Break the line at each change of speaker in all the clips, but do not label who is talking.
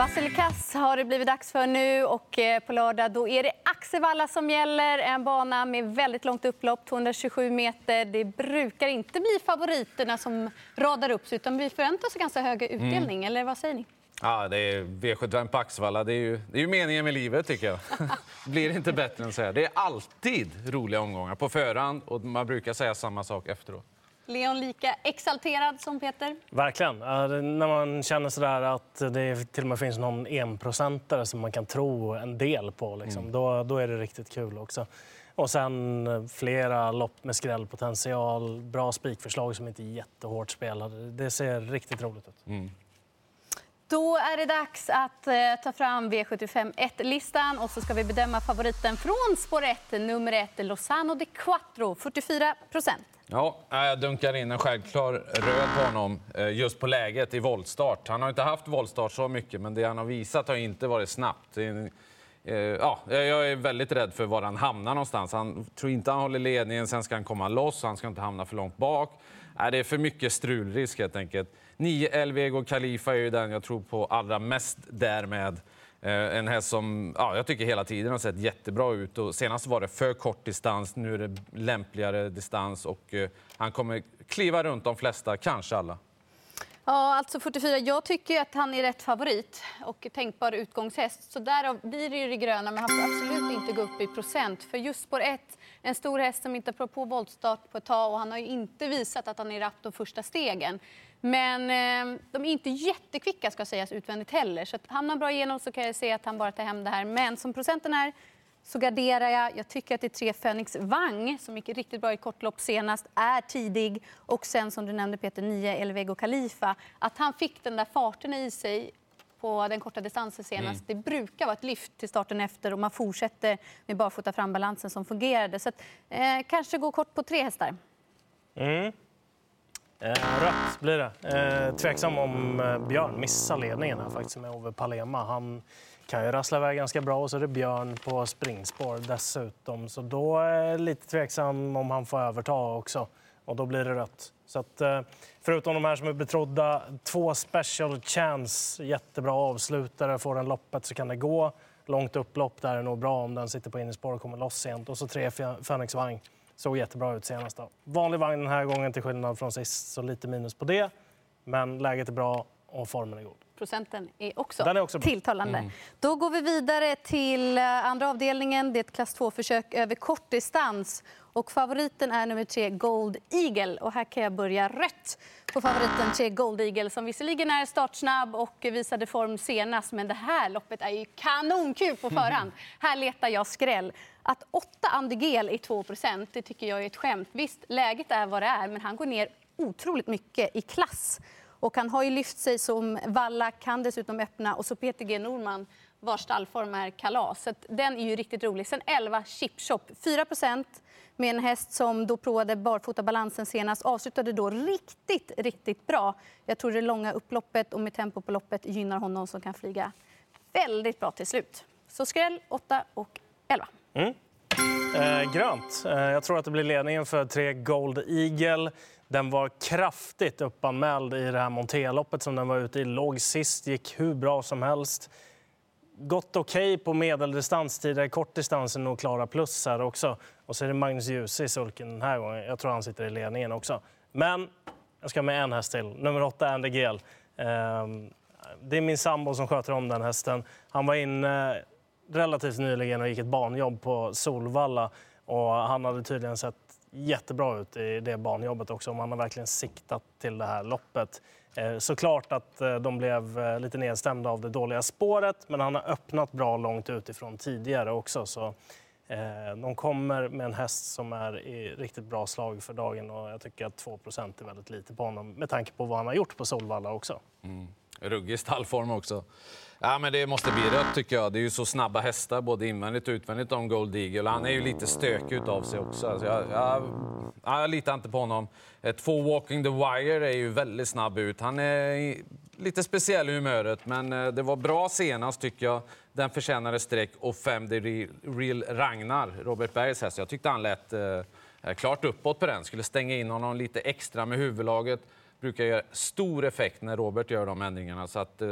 Vasilikas har det blivit dags för nu och eh, på lördag då är det Axevalla som gäller. En bana med väldigt långt upplopp, 227 meter. Det brukar inte bli favoriterna som radar upp sig utan vi förväntar oss ganska hög utdelning. Mm. Eller vad säger ni?
Ja, det är V75 på Axevalla. Det är, ju, det är ju meningen med livet, tycker jag. det blir inte bättre än så här. Det är alltid roliga omgångar på förhand och man brukar säga samma sak efteråt.
Leon lika exalterad som Peter?
Verkligen. när man känner sådär att det till och med finns någon enprocentare som man kan tro en del på, liksom, mm. då, då är det riktigt kul också. Och sen flera lopp med skrällpotential, bra spikförslag som inte är jättehårt spelade. Det ser riktigt roligt ut. Mm.
Då är det dags att eh, ta fram V75 1-listan och så ska vi bedöma favoriten från spår 1, nummer 1, Lozano de Quattro, 44 procent.
Ja, äh, jag dunkar in en självklar röd på honom eh, just på läget i voltstart. Han har inte haft voltstart så mycket, men det han har visat har inte varit snabbt. Eh, ja, jag är väldigt rädd för var han hamnar någonstans. Han tror inte han håller ledningen, sen ska han komma loss, han ska inte hamna för långt bak. Äh, det är för mycket strulrisk helt enkelt. 9 Elvego Khalifa är ju den jag tror på allra mest därmed. Eh, en häst som ja, jag tycker hela tiden har sett jättebra ut. Och senast var det för kort distans, nu är det lämpligare distans. Och, eh, han kommer kliva runt de flesta, kanske alla.
Ja, alltså 44. Jag tycker att han är rätt favorit och tänkbar utgångshäst. Så därav blir det ju det gröna, men han får absolut inte gå upp i procent. För just spår 1, en stor häst som inte har på voltstart på ett tag och han har ju inte visat att han är rapp de första stegen. Men eh, de är inte jättekvicka ska sägas utvändigt heller. Så att hamnar bra igenom så kan jag se att han bara tar hem det här. Men som procenten är så garderar jag. Jag tycker att det är tre Fenix Wang som gick riktigt bra i kortlopp senast, är tidig. Och sen som du nämnde Peter, 9 Elvego Khalifa. Att han fick den där farten i sig på den korta distansen senast. Mm. Det brukar vara ett lyft till starten efter och man fortsätter med barfota frambalansen som fungerade. Så att, eh, kanske gå kort på tre hästar.
Mm. Eh, rött blir det. Eh, tveksam om eh, Björn missar ledningen här faktiskt med Ove Palema. Han kan ju rassla iväg ganska bra och så är det Björn på springspår dessutom. Så då är jag lite tveksam om han får överta också och då blir det rött. Så att, eh, förutom de här som är betrodda, två special chance, jättebra avslutare, får den loppet så kan det gå. Långt upplopp där är nog bra om den sitter på innerspår och kommer loss sent. Och så tre Fenix-vagn. Såg jättebra ut senast. Då. Vanlig vagn den här gången till skillnad från sist, så lite minus på det. Men läget är bra och formen är god.
Procenten är också, är också tilltalande. Mm. Då går vi vidare till eh, andra avdelningen. Det är ett klass 2-försök över kortdistans. Och favoriten är nummer tre, Gold Eagle. Och här kan jag börja rött på favoriten tre Gold Eagle som visserligen är startsnabb och visade form senast. Men det här loppet är ju kanonkul på förhand. Mm. Här letar jag skräll. Att 8 Andegel är 2% det tycker jag är ett skämt. Visst, läget är vad det är, men han går ner otroligt mycket i klass. Och han har ju lyft sig som Valla, kan dessutom öppna. Och så Peter G Norman vars stallform är kalas. Så den är ju riktigt rolig. Sen 11 Chipshop, 4% med en häst som då provade barfotabalansen senast. Avslutade då riktigt, riktigt bra. Jag tror det långa upploppet och med tempo på loppet gynnar honom som kan flyga väldigt bra till slut. Så skräll 8 och 11. Mm.
Eh, grönt. Eh, jag tror att det blir ledningen för tre Gold Eagle. Den var kraftigt uppanmäld i det här Monteloppet som den var ute i. Låg sist, gick hur bra som helst. Gått okej okay på medeldistans tidigare, kortdistansen och klara plus här också. Och så är det Magnus Djuse i sulken den här gången. Jag tror han sitter i ledningen också. Men jag ska med en häst till, nummer åtta Andy Gale. Eh, det är min sambo som sköter om den hästen. Han var inne relativt nyligen och gick ett banjobb på Solvalla. Och han hade tydligen sett jättebra ut i det banjobbet också. Man har verkligen siktat till det här loppet. Eh, såklart att eh, de blev eh, lite nedstämda av det dåliga spåret men han har öppnat bra långt utifrån tidigare också. Så de kommer med en häst som är i riktigt bra slag för dagen och jag tycker att 2% är väldigt lite på honom med tanke på vad han har gjort på Solvalla också. Mm.
Ruggig stallform också. Ja, men det måste bli rött tycker jag. Det är ju så snabba hästar både invändigt och utvändigt om Gold Eagle. Han är ju lite stökig av sig också. Alltså jag, jag, jag litar inte på honom. Eh, två Walking the Wire är ju väldigt snabb ut. Han är lite speciell i humöret, men eh, det var bra senast tycker jag. Den förtjänade streck och fem The Real Ragnar, Robert Bergs häst. Jag tyckte han lät eh, klart uppåt på den. Skulle stänga in honom lite extra med huvudlaget. Brukar göra stor effekt när Robert gör de ändringarna. Så att, eh,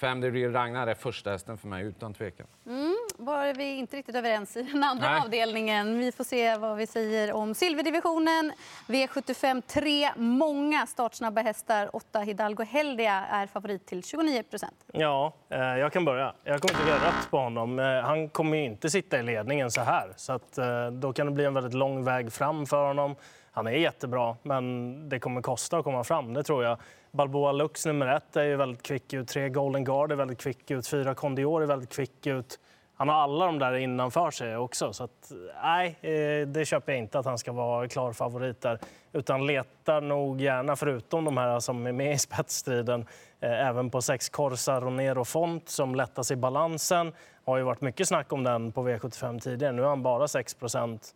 Fem Real Ragnar är första hästen för mig, utan tvekan.
Mm, var vi inte riktigt överens i den andra Nej. avdelningen. Vi får se vad vi säger om silverdivisionen. V75 3, många startsnabba hästar. 8 Hidalgo Heldia är favorit till 29 procent.
Ja, eh, jag kan börja. Jag kommer inte göra rätt på honom. Eh, han kommer inte sitta i ledningen så här. Så att, då kan det bli en väldigt lång väg fram för honom. Han är jättebra, men det kommer kosta att komma fram, det tror jag. Balboa Lux nummer ett är ju väldigt kvick ut. Tre Golden Guard är väldigt kvick ut. Fyra Condior är väldigt kvick ut. Han har alla de där innanför sig också. Så att, nej, eh, det köper jag inte att han ska vara klar favorit där. Utan letar nog gärna, förutom de här som är med i spetsstriden, eh, även på sex Corsa Ronero Font som lättas i balansen. Det har ju varit mycket snack om den på V75 tidigare. Nu är han bara 6 procent.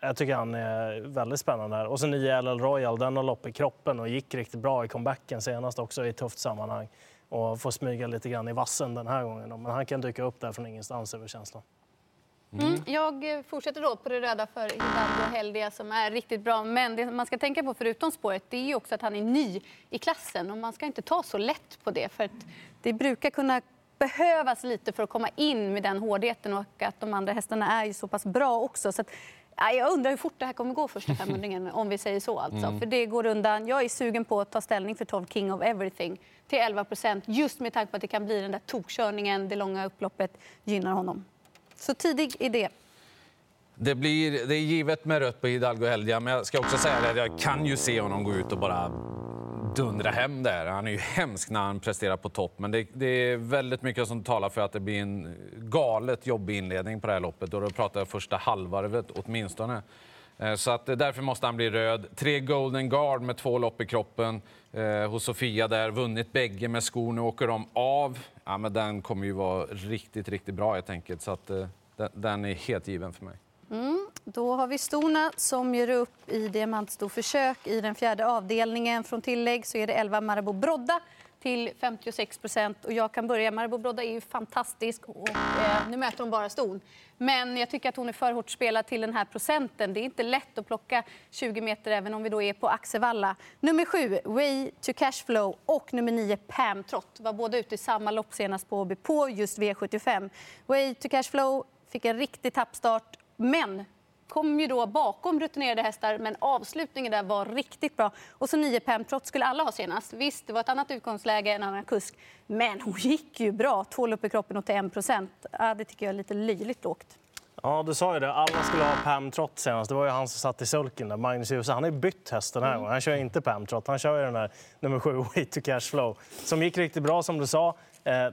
Jag tycker han är väldigt spännande. Här. Och så 9 LL Royal, den har lopp i kroppen och gick riktigt bra i comebacken senast också i ett tufft sammanhang. Och får smyga lite grann i vassen den här gången. Men han kan dyka upp där från ingenstans över känslan.
Mm. mm. Jag fortsätter då på det röda för Hidalgo Heldia som är riktigt bra. Men det man ska tänka på förutom spåret det är också att han är ny i klassen och man ska inte ta så lätt på det. För det brukar kunna behövas lite för att komma in med den hårdheten och att de andra hästarna är ju så pass bra också. Så jag undrar hur fort det här kommer gå första 500 om vi säger så. Alltså. Mm. För det går undan. Jag är sugen på att ta ställning för 12 King of Everything till 11 procent just med tanke på att det kan bli den där tokkörningen, det långa upploppet gynnar honom. Så tidig idé.
Det, blir, det är givet med rött på Hidalgo Heldia, men jag ska också säga att jag kan ju se honom gå ut och bara dundra hem där. Han är ju hemsk när han presterar på topp, men det, det, är väldigt mycket som talar för att det blir en galet jobbig inledning på det här loppet. Och då pratar jag första halvvarvet åtminstone. Eh, så att därför måste han bli röd. Tre Golden Guard med två lopp i kroppen eh, hos Sofia där. Vunnit bägge med skor. Nu åker de av. Ja, men den kommer ju vara riktigt, riktigt bra helt enkelt. Så att, eh, den, den är helt given för mig.
Mm. Då har vi Stona som gör upp i diamantstorförsök i den fjärde avdelningen. Från tillägg så är det 11 Marabou Brodda till 56 procent. Och jag kan börja. Marabou Brodda är ju fantastisk. Och, eh, nu möter hon bara ston. Men jag tycker att hon är för hårt spelad till den här procenten. Det är inte lätt att plocka 20 meter även om vi då är på Axevalla. Nummer 7, Way to Cashflow och nummer 9, Pam Trott var båda ute i samma lopp senast på HB på just V75. Way to Cashflow fick en riktig tappstart men kom ju då bakom rutinerade hästar, men avslutningen där var riktigt bra. Och så 9 Pam Trott skulle alla ha senast. Visst, det var ett annat utgångsläge, en annan kusk. Men hon gick ju bra. Två lopp i kroppen och till 1 procent. Ja, det tycker jag är lite löjligt lågt.
Ja, du sa ju det. Alla skulle ha Pam Trott senast. Det var ju han som satt i sulken där, Magnus Djuse. Han har ju bytt häst den här mm. gången. Han kör inte Pam Trott. Han kör ju den här nummer sju, Way to Cashflow, som gick riktigt bra som du sa. Eh,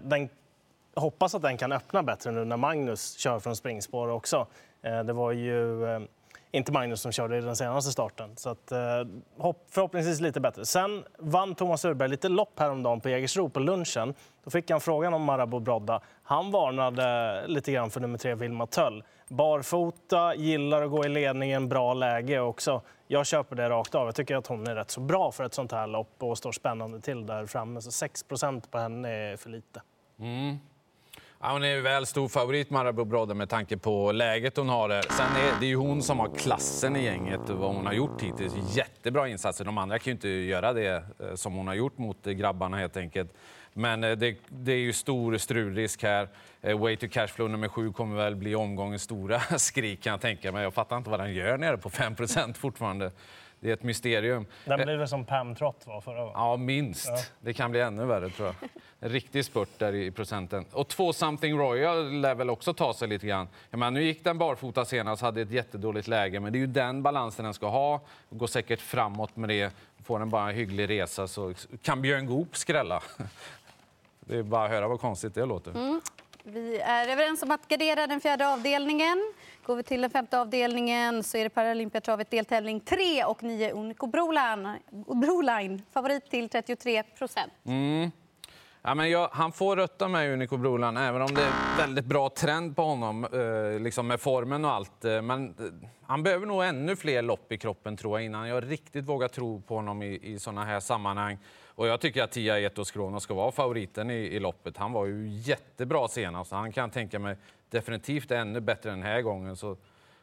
hoppas att den kan öppna bättre nu när Magnus kör från springspår också. Eh, det var ju eh, inte Magnus som körde i den senaste starten. Så att, eh, förhoppningsvis lite bättre. Sen vann Thomas Urberg lite lopp häromdagen på Jägersro på lunchen. Då fick han frågan om Marabou Brodda. Han varnade lite grann för nummer tre, Vilma Töll. Barfota, gillar att gå i ledningen, bra läge också. Jag köper det rakt av. Jag tycker att hon är rätt så bra för ett sånt här lopp och står spännande till där framme. Så 6% på henne är för lite. Mm.
Ja, hon är ju väl stor favorit, Marabou Brodde, med tanke på läget hon har. Där. Sen är det ju hon som har klassen i gänget och vad hon har gjort hittills. Jättebra insatser. De andra kan ju inte göra det eh, som hon har gjort mot eh, grabbarna helt enkelt. Men eh, det, det är ju stor strulrisk här. Way to Cashflow nummer sju kommer väl bli omgångens stora skrik kan jag tänka mig. Jag fattar inte vad den gör nere på 5% fortfarande det är ett mysterium.
Den blir väl som Pam Trott var förra gången?
Ja, minst. Ja. Det kan bli ännu värre, tror jag. En riktig spurt där i procenten. Och två Something Royal lär väl också ta sig lite grann. Jag menar, nu gick den barfota senast, hade ett jättedåligt läge, men det är ju den balansen den ska ha. Går säkert framåt med det. Får den bara en hygglig resa så kan Björn Goop skrälla. Det är bara att höra vad konstigt det låter. Mm.
Vi är överens om att gardera den fjärde avdelningen. Går vi till den femte avdelningen så är det Paralympiatravet deltävling 3 och 9 Unico Broline. Broline. Favorit till 33 procent. Mm.
Ja, men jag, han får rötta med Unico Brolan, även om det är väldigt bra trend på honom eh, liksom med formen och allt. Eh, men eh, han behöver nog ännu fler lopp i kroppen tror jag, innan jag riktigt vågar tro på honom i, i såna här sammanhang. Och jag tycker att Tia Etos Kronos ska vara favoriten i, i loppet. Han var ju jättebra senast. Han kan tänka mig definitivt ännu bättre den här gången. Så,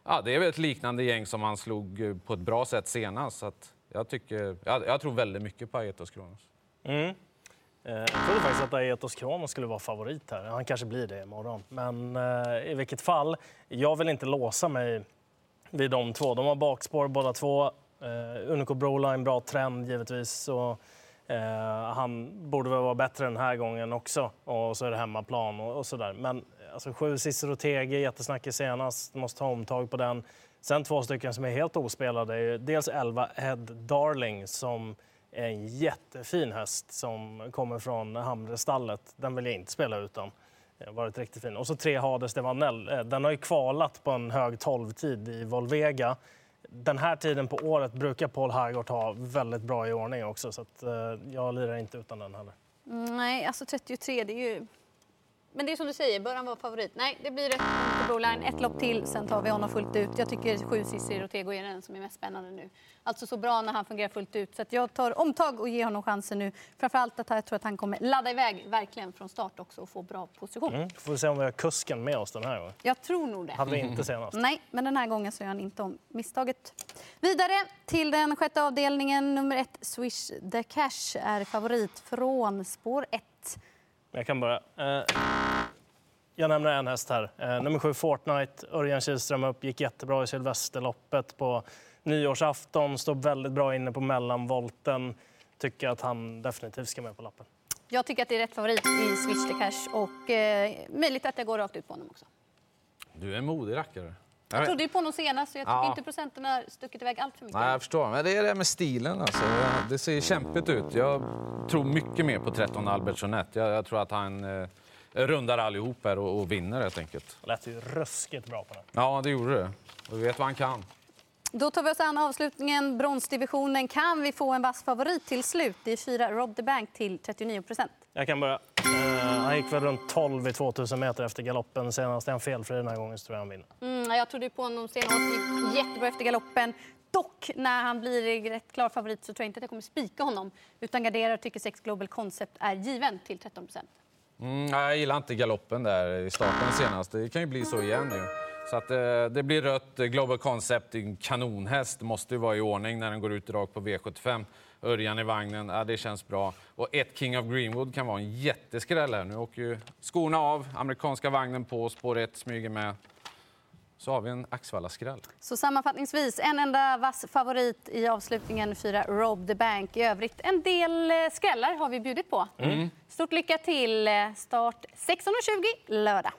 ja, det är väl ett liknande gäng som han slog eh, på ett bra sätt senast. Så jag, tycker, jag, jag, tror väldigt mycket på Aetos Kronos. Mm.
Eh, jag trodde faktiskt att Aetos Kronos skulle vara favorit här. Han kanske blir det imorgon. Men eh, i vilket fall, jag vill inte låsa mig vid de två. De har bakspår båda två. Eh, Unico Broline, bra trend givetvis. Så, eh, han borde väl vara bättre den här gången också. Och så är det hemmaplan och, och sådär. Men alltså, sju Cicero Tege, jättesnackig senast. Måste ha omtag på den. Sen två stycken som är helt ospelade. Dels 11 Head Darling som en jättefin häst som kommer från Hamrestallet. Den vill jag inte spela utan. Varit riktigt fin. Och så tre Hades Devanell. Eh, den har ju kvalat på en hög 12-tid i Volvega. Den här tiden på året brukar Paul Hargård ha väldigt bra i ordning också så att, eh, jag lirar inte utan den heller.
Mm, nej, alltså 33 det är ju men det är som du säger, bör han vara favorit? Nej, det blir rätt Broline. Ett lopp till, sen tar vi honom fullt ut. Jag tycker sju Cissi Rotego är den som är mest spännande nu. Alltså så bra när han fungerar fullt ut. Så jag tar omtag och ger honom chansen nu. Framförallt att jag tror att han kommer ladda iväg verkligen från start också och få bra position. Mm.
Får vi se om vi har kusken med oss den här gången.
Jag tror nog det.
Hade vi inte senast.
Nej, men den här gången så gör han inte om misstaget. Vidare till den sjätte avdelningen. Nummer ett, Swish the Cash, är favorit från spår 1.
Jag kan börja. Eh, jag nämner en häst här. Eh, nummer sju, Fortnite. Örjan Kihlström upp, gick jättebra i Sylvesterloppet på nyårsafton. Stod väldigt bra inne på mellanvolten. Tycker att han definitivt ska med på lappen.
Jag tycker att det är rätt favorit i Switch the Cash och eh, möjligt att jag går rakt ut på honom också.
Du är en modig rackare.
Jag trodde ju på honom senast så jag tycker ja. inte procenten har stuckit iväg allt för mycket.
Nej, jag förstår. Men det är det med stilen alltså. Det ser kämpigt ut. Jag tror mycket mer på 13 Albert Jeanette. Jag, jag, tror att han eh, rundar allihop här och, och vinner helt enkelt.
Det lät ju ruskigt bra på den.
Ja, det gjorde det. Och vi vet vad han kan.
Då tar vi oss an avslutningen, bronsdivisionen. Kan vi få en vass favorit till slut? Det är fyra Rob the Bank till 39 procent.
Jag kan börja. Uh, han gick väl runt 12 i 2000 meter efter galoppen senast. Är han felfri den här gången så tror jag han vinner.
Mm, jag trodde på honom senast. gick jättebra efter galoppen. Dock, när han blir rätt klar favorit så tror jag inte att jag kommer spika honom. Utan garderar och tycker 6 Global Concept är given till 13 procent.
Mm, jag gillar inte galoppen där i starten senast. Det kan ju bli så igen nu. Så att, eh, det blir rött. Eh, Global Concept, en kanonhäst, måste ju vara i ordning när den går ut rakt på V75. Örjan i vagnen, ja, det känns bra. Och ett King of Greenwood kan vara en jätteskräll här. Nu åker ju skorna av, amerikanska vagnen på, spår 1 smyger med. Så har vi en Axvalla-skräll.
Så sammanfattningsvis, en enda vass favorit i avslutningen, fyra Rob the Bank. I övrigt en del eh, skrällar har vi bjudit på. Mm. Stort lycka till! Start 16.20 lördag.